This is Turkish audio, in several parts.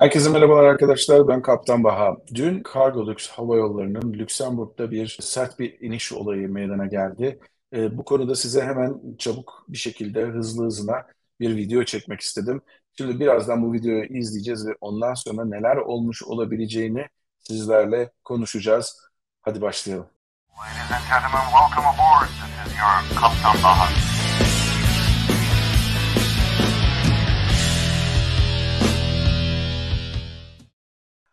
Herkese merhabalar arkadaşlar. Ben Kaptan Baha. Dün Cargolux Hava Yolları'nın Lüksemburg'da bir sert bir iniş olayı meydana geldi. Ee, bu konuda size hemen çabuk bir şekilde hızlı hızına bir video çekmek istedim. Şimdi birazdan bu videoyu izleyeceğiz ve ondan sonra neler olmuş olabileceğini sizlerle konuşacağız. Hadi başlayalım. Ladies and gentlemen, welcome aboard. This is your Kaptan Baha.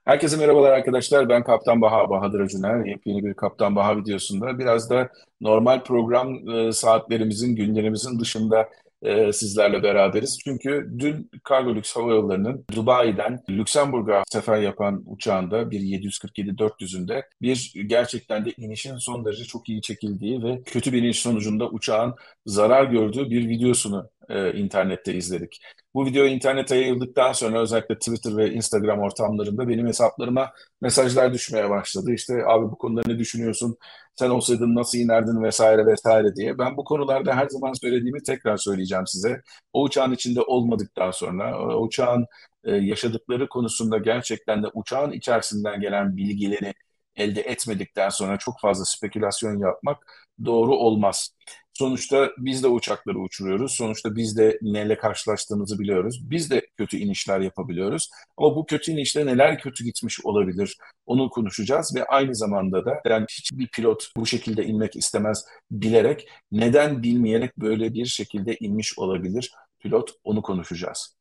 Herkese merhabalar arkadaşlar. Ben Kaptan Baha, Bahadır Acuner. Yepyeni bir Kaptan Baha videosunda biraz da normal program e, saatlerimizin, günlerimizin dışında e, sizlerle beraberiz. Çünkü dün Cargolux Hava Yolları'nın Dubai'den Lüksemburg'a sefer yapan uçağında bir 747-400'ünde bir gerçekten de inişin son derece çok iyi çekildiği ve kötü bir iniş sonucunda uçağın zarar gördüğü bir videosunu e, internette izledik. Bu video internete yayıldıktan sonra özellikle Twitter ve Instagram ortamlarında benim hesaplarıma mesajlar düşmeye başladı. İşte abi bu konuda ne düşünüyorsun? Sen olsaydın nasıl inerdin vesaire vesaire diye. Ben bu konularda her zaman söylediğimi tekrar söyleyeceğim size. O uçağın içinde olmadıktan sonra, o uçağın e, yaşadıkları konusunda gerçekten de uçağın içerisinden gelen bilgileri elde etmedikten sonra çok fazla spekülasyon yapmak doğru olmaz. Sonuçta biz de uçakları uçuruyoruz. Sonuçta biz de neyle karşılaştığımızı biliyoruz. Biz de kötü inişler yapabiliyoruz. Ama bu kötü inişte neler kötü gitmiş olabilir onu konuşacağız ve aynı zamanda da yani hiçbir pilot bu şekilde inmek istemez bilerek neden bilmeyerek böyle bir şekilde inmiş olabilir pilot onu konuşacağız.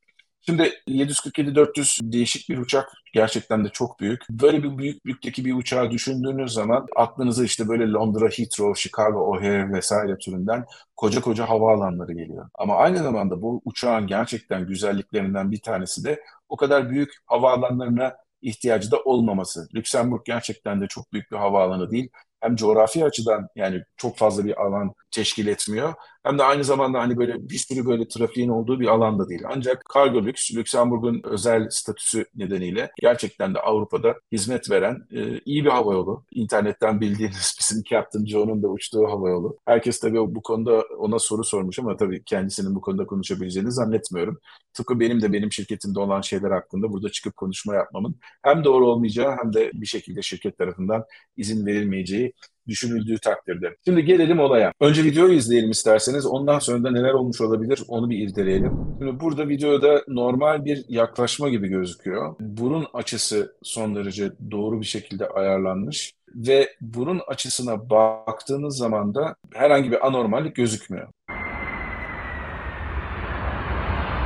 Şimdi 747-400 değişik bir uçak. Gerçekten de çok büyük. Böyle bir büyüklükteki bir uçağı düşündüğünüz zaman aklınıza işte böyle Londra, Heathrow, Chicago, O'Hare vesaire türünden koca koca havaalanları geliyor. Ama aynı zamanda bu uçağın gerçekten güzelliklerinden bir tanesi de o kadar büyük havaalanlarına ihtiyacı da olmaması. Lüksemburg gerçekten de çok büyük bir havaalanı değil hem coğrafi açıdan yani çok fazla bir alan teşkil etmiyor. Hem de aynı zamanda hani böyle bir sürü böyle trafiğin olduğu bir alanda değil. Ancak kargo lüks, Lüksemburg'un özel statüsü nedeniyle gerçekten de Avrupa'da hizmet veren e, iyi bir havayolu. İnternetten bildiğiniz bizim Captain John'un da uçtuğu havayolu. Herkes tabii bu konuda ona soru sormuş ama tabii kendisinin bu konuda konuşabileceğini zannetmiyorum. Tıpkı benim de benim şirketimde olan şeyler hakkında burada çıkıp konuşma yapmamın hem doğru olmayacağı hem de bir şekilde şirket tarafından izin verilmeyeceği düşünüldüğü takdirde. Şimdi gelelim olaya. Önce videoyu izleyelim isterseniz. Ondan sonra da neler olmuş olabilir onu bir irdeleyelim. Şimdi burada videoda normal bir yaklaşma gibi gözüküyor. Burun açısı son derece doğru bir şekilde ayarlanmış ve burun açısına baktığınız zaman da herhangi bir anormallik gözükmüyor.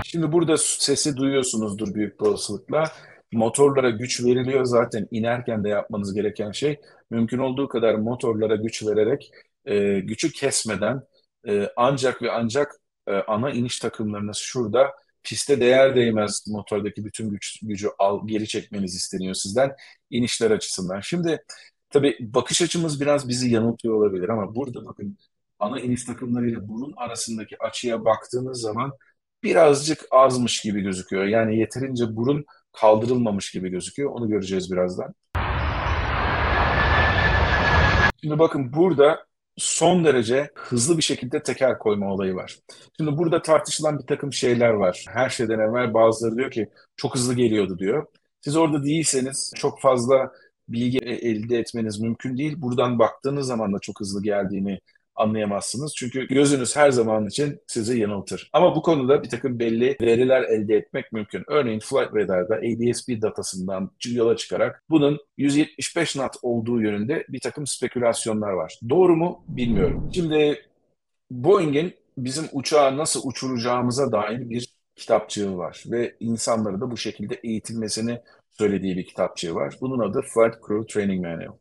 Şimdi burada sesi duyuyorsunuzdur büyük bir olasılıkla motorlara güç veriliyor zaten inerken de yapmanız gereken şey mümkün olduğu kadar motorlara güç vererek e, gücü kesmeden e, ancak ve ancak e, ana iniş takımlarınız şurada piste değer değmez motordaki bütün güç, gücü al, geri çekmeniz isteniyor sizden inişler açısından. Şimdi tabii bakış açımız biraz bizi yanıltıyor olabilir ama burada bakın ana iniş takımlarıyla bunun arasındaki açıya baktığınız zaman birazcık azmış gibi gözüküyor. Yani yeterince burun kaldırılmamış gibi gözüküyor. Onu göreceğiz birazdan. Şimdi bakın burada son derece hızlı bir şekilde teker koyma olayı var. Şimdi burada tartışılan bir takım şeyler var. Her şeyden evvel bazıları diyor ki çok hızlı geliyordu diyor. Siz orada değilseniz çok fazla bilgi elde etmeniz mümkün değil. Buradan baktığınız zaman da çok hızlı geldiğini anlayamazsınız. Çünkü gözünüz her zaman için sizi yanıltır. Ama bu konuda bir takım belli veriler elde etmek mümkün. Örneğin Flight Radar'da ADS-B datasından yola çıkarak bunun 175 knot olduğu yönünde bir takım spekülasyonlar var. Doğru mu bilmiyorum. Şimdi Boeing'in bizim uçağı nasıl uçuracağımıza dair bir kitapçığı var ve insanları da bu şekilde eğitilmesini söylediği bir kitapçığı var. Bunun adı Flight Crew Training Manual.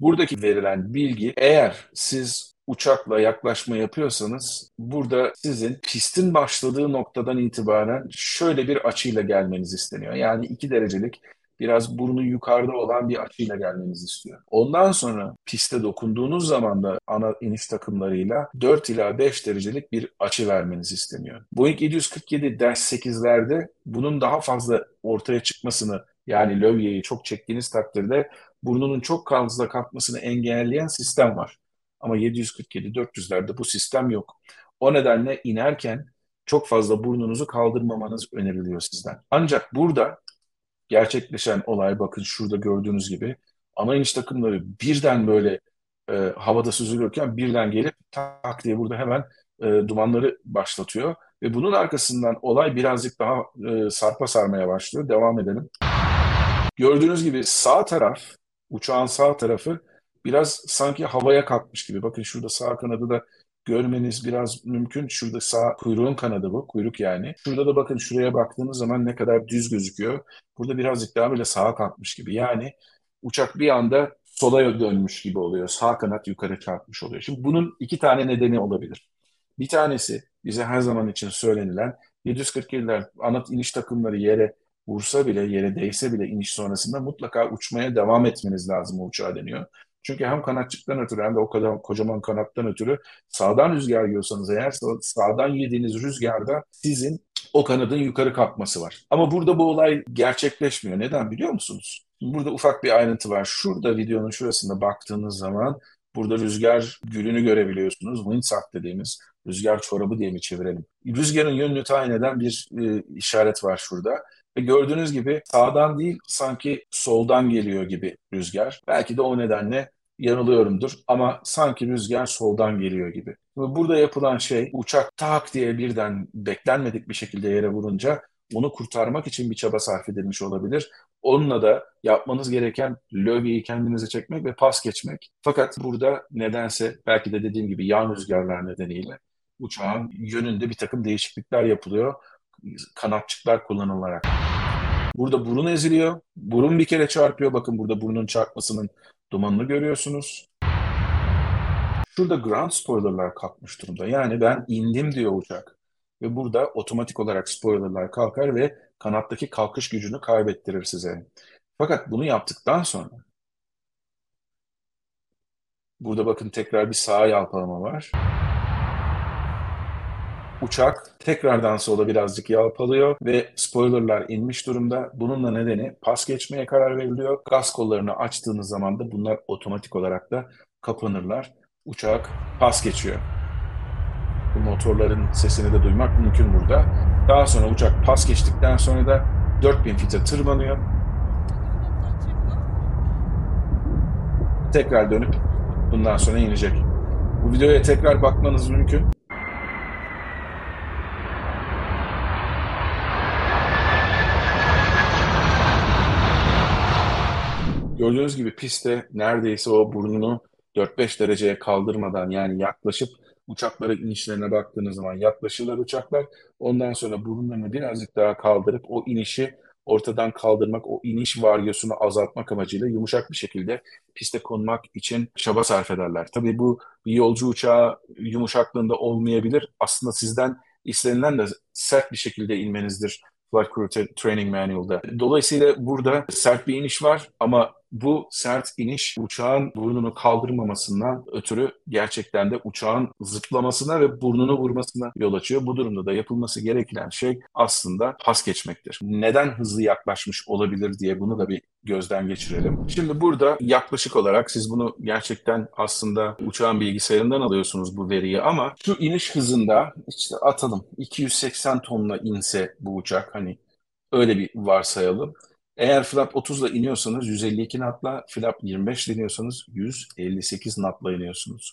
Buradaki verilen bilgi eğer siz uçakla yaklaşma yapıyorsanız burada sizin pistin başladığı noktadan itibaren şöyle bir açıyla gelmeniz isteniyor. Yani 2 derecelik biraz burnu yukarıda olan bir açıyla gelmenizi istiyor. Ondan sonra piste dokunduğunuz zaman da ana iniş takımlarıyla 4 ila 5 derecelik bir açı vermeniz isteniyor. Boeing 747-8'lerde bunun daha fazla ortaya çıkmasını yani lövyeyi çok çektiğiniz takdirde burnunun çok fazla kalkmasını engelleyen sistem var. Ama 747-400'lerde bu sistem yok. O nedenle inerken çok fazla burnunuzu kaldırmamanız öneriliyor sizden. Ancak burada gerçekleşen olay bakın şurada gördüğünüz gibi ana iniş takımları birden böyle e, havada süzülürken birden gelip tak diye burada hemen e, dumanları başlatıyor. Ve bunun arkasından olay birazcık daha e, sarpa sarmaya başlıyor. Devam edelim. Gördüğünüz gibi sağ taraf, uçağın sağ tarafı biraz sanki havaya kalkmış gibi. Bakın şurada sağ kanadı da görmeniz biraz mümkün. Şurada sağ kuyruğun kanadı bu, kuyruk yani. Şurada da bakın şuraya baktığınız zaman ne kadar düz gözüküyor. Burada birazcık daha böyle sağa kalkmış gibi. Yani uçak bir anda sola dönmüş gibi oluyor. Sağ kanat yukarı çarpmış oluyor. Şimdi bunun iki tane nedeni olabilir. Bir tanesi bize her zaman için söylenilen 747'ler ana iniş takımları yere vursa bile, yere değse bile iniş sonrasında mutlaka uçmaya devam etmeniz lazım o uçağa deniyor. Çünkü hem kanatçıktan ötürü hem de o kadar kocaman kanattan ötürü sağdan rüzgar yiyorsanız eğer sağdan yediğiniz rüzgarda sizin o kanadın yukarı kalkması var. Ama burada bu olay gerçekleşmiyor. Neden biliyor musunuz? Burada ufak bir ayrıntı var. Şurada videonun şurasında baktığınız zaman burada rüzgar gülünü görebiliyorsunuz. Windsock dediğimiz rüzgar çorabı diye mi çevirelim? Rüzgarın yönünü tayin eden bir e, işaret var şurada. Ve gördüğünüz gibi sağdan değil sanki soldan geliyor gibi rüzgar. Belki de o nedenle yanılıyorumdur ama sanki rüzgar soldan geliyor gibi. Burada yapılan şey uçak tak diye birden beklenmedik bir şekilde yere vurunca onu kurtarmak için bir çaba sarf edilmiş olabilir. Onunla da yapmanız gereken lövyeyi kendinize çekmek ve pas geçmek. Fakat burada nedense belki de dediğim gibi yan rüzgarlar nedeniyle uçağın yönünde bir takım değişiklikler yapılıyor kanatçıklar kullanılarak. Burada burun eziliyor. Burun bir kere çarpıyor. Bakın burada burnun çarpmasının dumanını görüyorsunuz. Şurada ground spoilerlar kalkmış durumda. Yani ben indim diyor uçak. Ve burada otomatik olarak spoilerlar kalkar ve kanattaki kalkış gücünü kaybettirir size. Fakat bunu yaptıktan sonra burada bakın tekrar bir sağ yalpalama var. Uçak tekrardan sola birazcık yalpalıyor ve spoilerlar inmiş durumda. Bununla nedeni pas geçmeye karar veriliyor. Gaz kollarını açtığınız zaman da bunlar otomatik olarak da kapanırlar. Uçak pas geçiyor. Bu motorların sesini de duymak mümkün burada. Daha sonra uçak pas geçtikten sonra da 4000 fite tırmanıyor. Tekrar dönüp bundan sonra inecek. Bu videoya tekrar bakmanız mümkün. Gördüğünüz gibi pistte neredeyse o burnunu 4-5 dereceye kaldırmadan yani yaklaşıp uçaklara inişlerine baktığınız zaman yaklaşırlar uçaklar. Ondan sonra burunlarını birazcık daha kaldırıp o inişi ortadan kaldırmak, o iniş varyosunu azaltmak amacıyla yumuşak bir şekilde piste konmak için çaba sarf ederler. Tabii bu bir yolcu uçağı yumuşaklığında olmayabilir. Aslında sizden istenilen de sert bir şekilde inmenizdir Flight Crew Training Manual'da. Dolayısıyla burada sert bir iniş var ama bu sert iniş uçağın burnunu kaldırmamasından ötürü gerçekten de uçağın zıplamasına ve burnunu vurmasına yol açıyor. Bu durumda da yapılması gereken şey aslında pas geçmektir. Neden hızlı yaklaşmış olabilir diye bunu da bir gözden geçirelim. Şimdi burada yaklaşık olarak siz bunu gerçekten aslında uçağın bilgisayarından alıyorsunuz bu veriyi ama şu iniş hızında işte atalım 280 tonla inse bu uçak hani öyle bir varsayalım. Eğer flap 30 ile iniyorsanız 152 knotla, flap 25 ile iniyorsanız 158 knotla iniyorsunuz.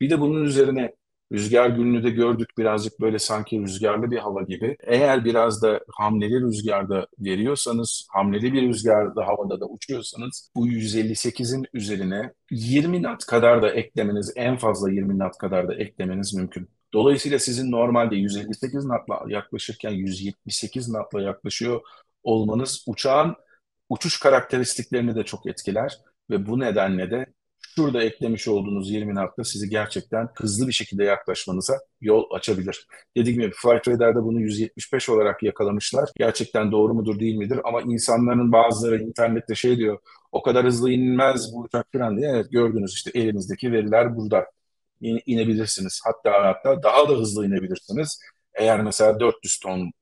Bir de bunun üzerine rüzgar gününü de gördük birazcık böyle sanki rüzgarlı bir hava gibi. Eğer biraz da hamleli rüzgarda veriyorsanız, hamleli bir rüzgarda havada da uçuyorsanız bu 158'in üzerine 20 knot kadar da eklemeniz, en fazla 20 knot kadar da eklemeniz mümkün. Dolayısıyla sizin normalde 158 knotla yaklaşırken 178 knotla yaklaşıyor olmanız uçağın uçuş karakteristiklerini de çok etkiler ve bu nedenle de şurada eklemiş olduğunuz 20 knot'ta sizi gerçekten hızlı bir şekilde yaklaşmanıza yol açabilir. Dediğim gibi Flight Radar'da bunu 175 olarak yakalamışlar. Gerçekten doğru mudur değil midir? Ama insanların bazıları internette şey diyor, o kadar hızlı inmez bu uçak falan diye. Evet gördünüz işte elimizdeki veriler burada. İn, inebilirsiniz. Hatta hatta daha da hızlı inebilirsiniz. Eğer mesela 400 ton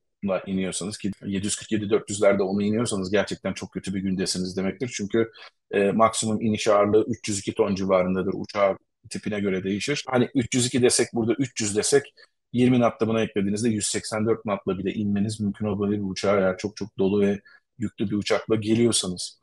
iniyorsanız ki 747-400'lerde onu iniyorsanız gerçekten çok kötü bir gündesiniz demektir. Çünkü e, maksimum iniş ağırlığı 302 ton civarındadır. Uçağı tipine göre değişir. Hani 302 desek burada 300 desek 20 knotla buna eklediğinizde 184 knotla bile inmeniz mümkün olabilir bu uçağı eğer çok çok dolu ve yüklü bir uçakla geliyorsanız.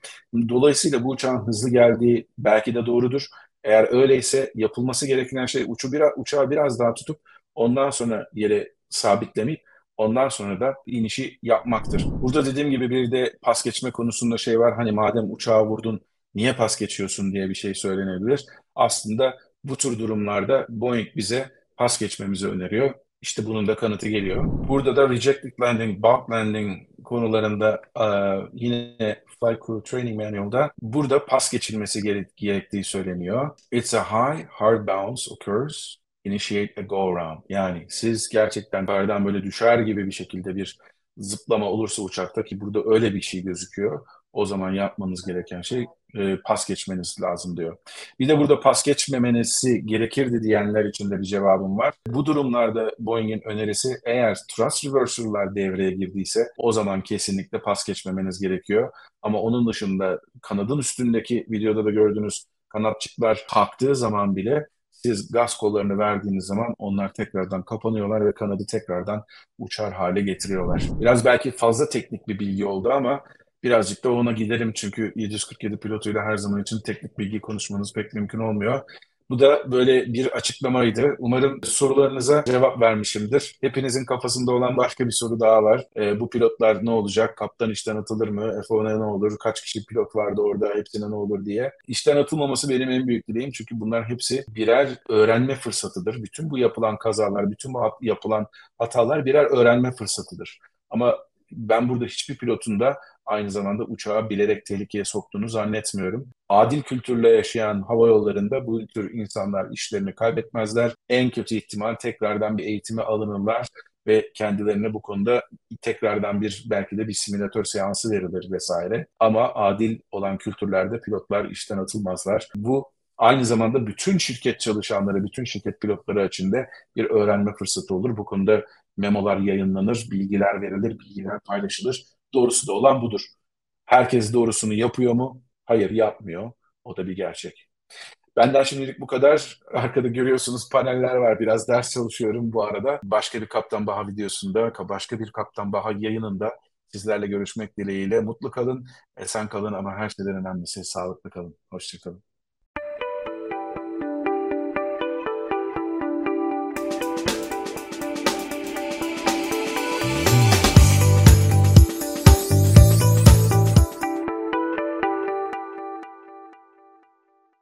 Dolayısıyla bu uçağın hızlı geldiği belki de doğrudur. Eğer öyleyse yapılması gereken şey uçu biraz, uçağı biraz daha tutup ondan sonra yere sabitlemeyip ondan sonra da inişi yapmaktır. Burada dediğim gibi bir de pas geçme konusunda şey var. Hani madem uçağı vurdun niye pas geçiyorsun diye bir şey söylenebilir. Aslında bu tür durumlarda Boeing bize pas geçmemizi öneriyor. İşte bunun da kanıtı geliyor. Burada da rejected landing, bulk landing konularında uh, yine Flight Crew Training Manual'da burada pas geçilmesi gerektiği söyleniyor. It's a high, hard bounce occurs. Initiate a go around. Yani siz gerçekten yukarıdan böyle düşer gibi bir şekilde bir zıplama olursa uçakta ki burada öyle bir şey gözüküyor. O zaman yapmanız gereken şey e, pas geçmeniz lazım diyor. Bir de burada pas geçmemenizi gerekirdi diyenler için de bir cevabım var. Bu durumlarda Boeing'in önerisi eğer thrust reversal'lar devreye girdiyse o zaman kesinlikle pas geçmemeniz gerekiyor. Ama onun dışında kanadın üstündeki videoda da gördüğünüz kanatçıklar kalktığı zaman bile siz gaz kollarını verdiğiniz zaman onlar tekrardan kapanıyorlar ve kanadı tekrardan uçar hale getiriyorlar. Biraz belki fazla teknik bir bilgi oldu ama birazcık da ona gidelim çünkü 747 pilotuyla her zaman için teknik bilgi konuşmanız pek mümkün olmuyor. Bu da böyle bir açıklamaydı. Umarım sorularınıza cevap vermişimdir. Hepinizin kafasında olan başka bir soru daha var. E, bu pilotlar ne olacak? Kaptan işten atılır mı? F1'e ne olur? Kaç kişi pilot vardı orada? Hepsine ne olur diye. İşten atılmaması benim en büyük dileğim. Çünkü bunlar hepsi birer öğrenme fırsatıdır. Bütün bu yapılan kazalar, bütün bu yapılan hatalar birer öğrenme fırsatıdır. Ama ben burada hiçbir pilotun da aynı zamanda uçağı bilerek tehlikeye soktuğunu zannetmiyorum. Adil kültürle yaşayan hava yollarında bu tür insanlar işlerini kaybetmezler. En kötü ihtimal tekrardan bir eğitime alınırlar ve kendilerine bu konuda tekrardan bir belki de bir simülatör seansı verilir vesaire. Ama adil olan kültürlerde pilotlar işten atılmazlar. Bu aynı zamanda bütün şirket çalışanları, bütün şirket pilotları için de bir öğrenme fırsatı olur. Bu konuda memolar yayınlanır, bilgiler verilir, bilgiler paylaşılır. Doğrusu da olan budur. Herkes doğrusunu yapıyor mu? Hayır yapmıyor. O da bir gerçek. Benden şimdilik bu kadar. Arkada görüyorsunuz paneller var. Biraz ders çalışıyorum bu arada. Başka bir Kaptan Baha videosunda, başka bir Kaptan Baha yayınında sizlerle görüşmek dileğiyle. Mutlu kalın, esen kalın ama her şeyden önemlisi sağlıklı kalın. Hoşçakalın.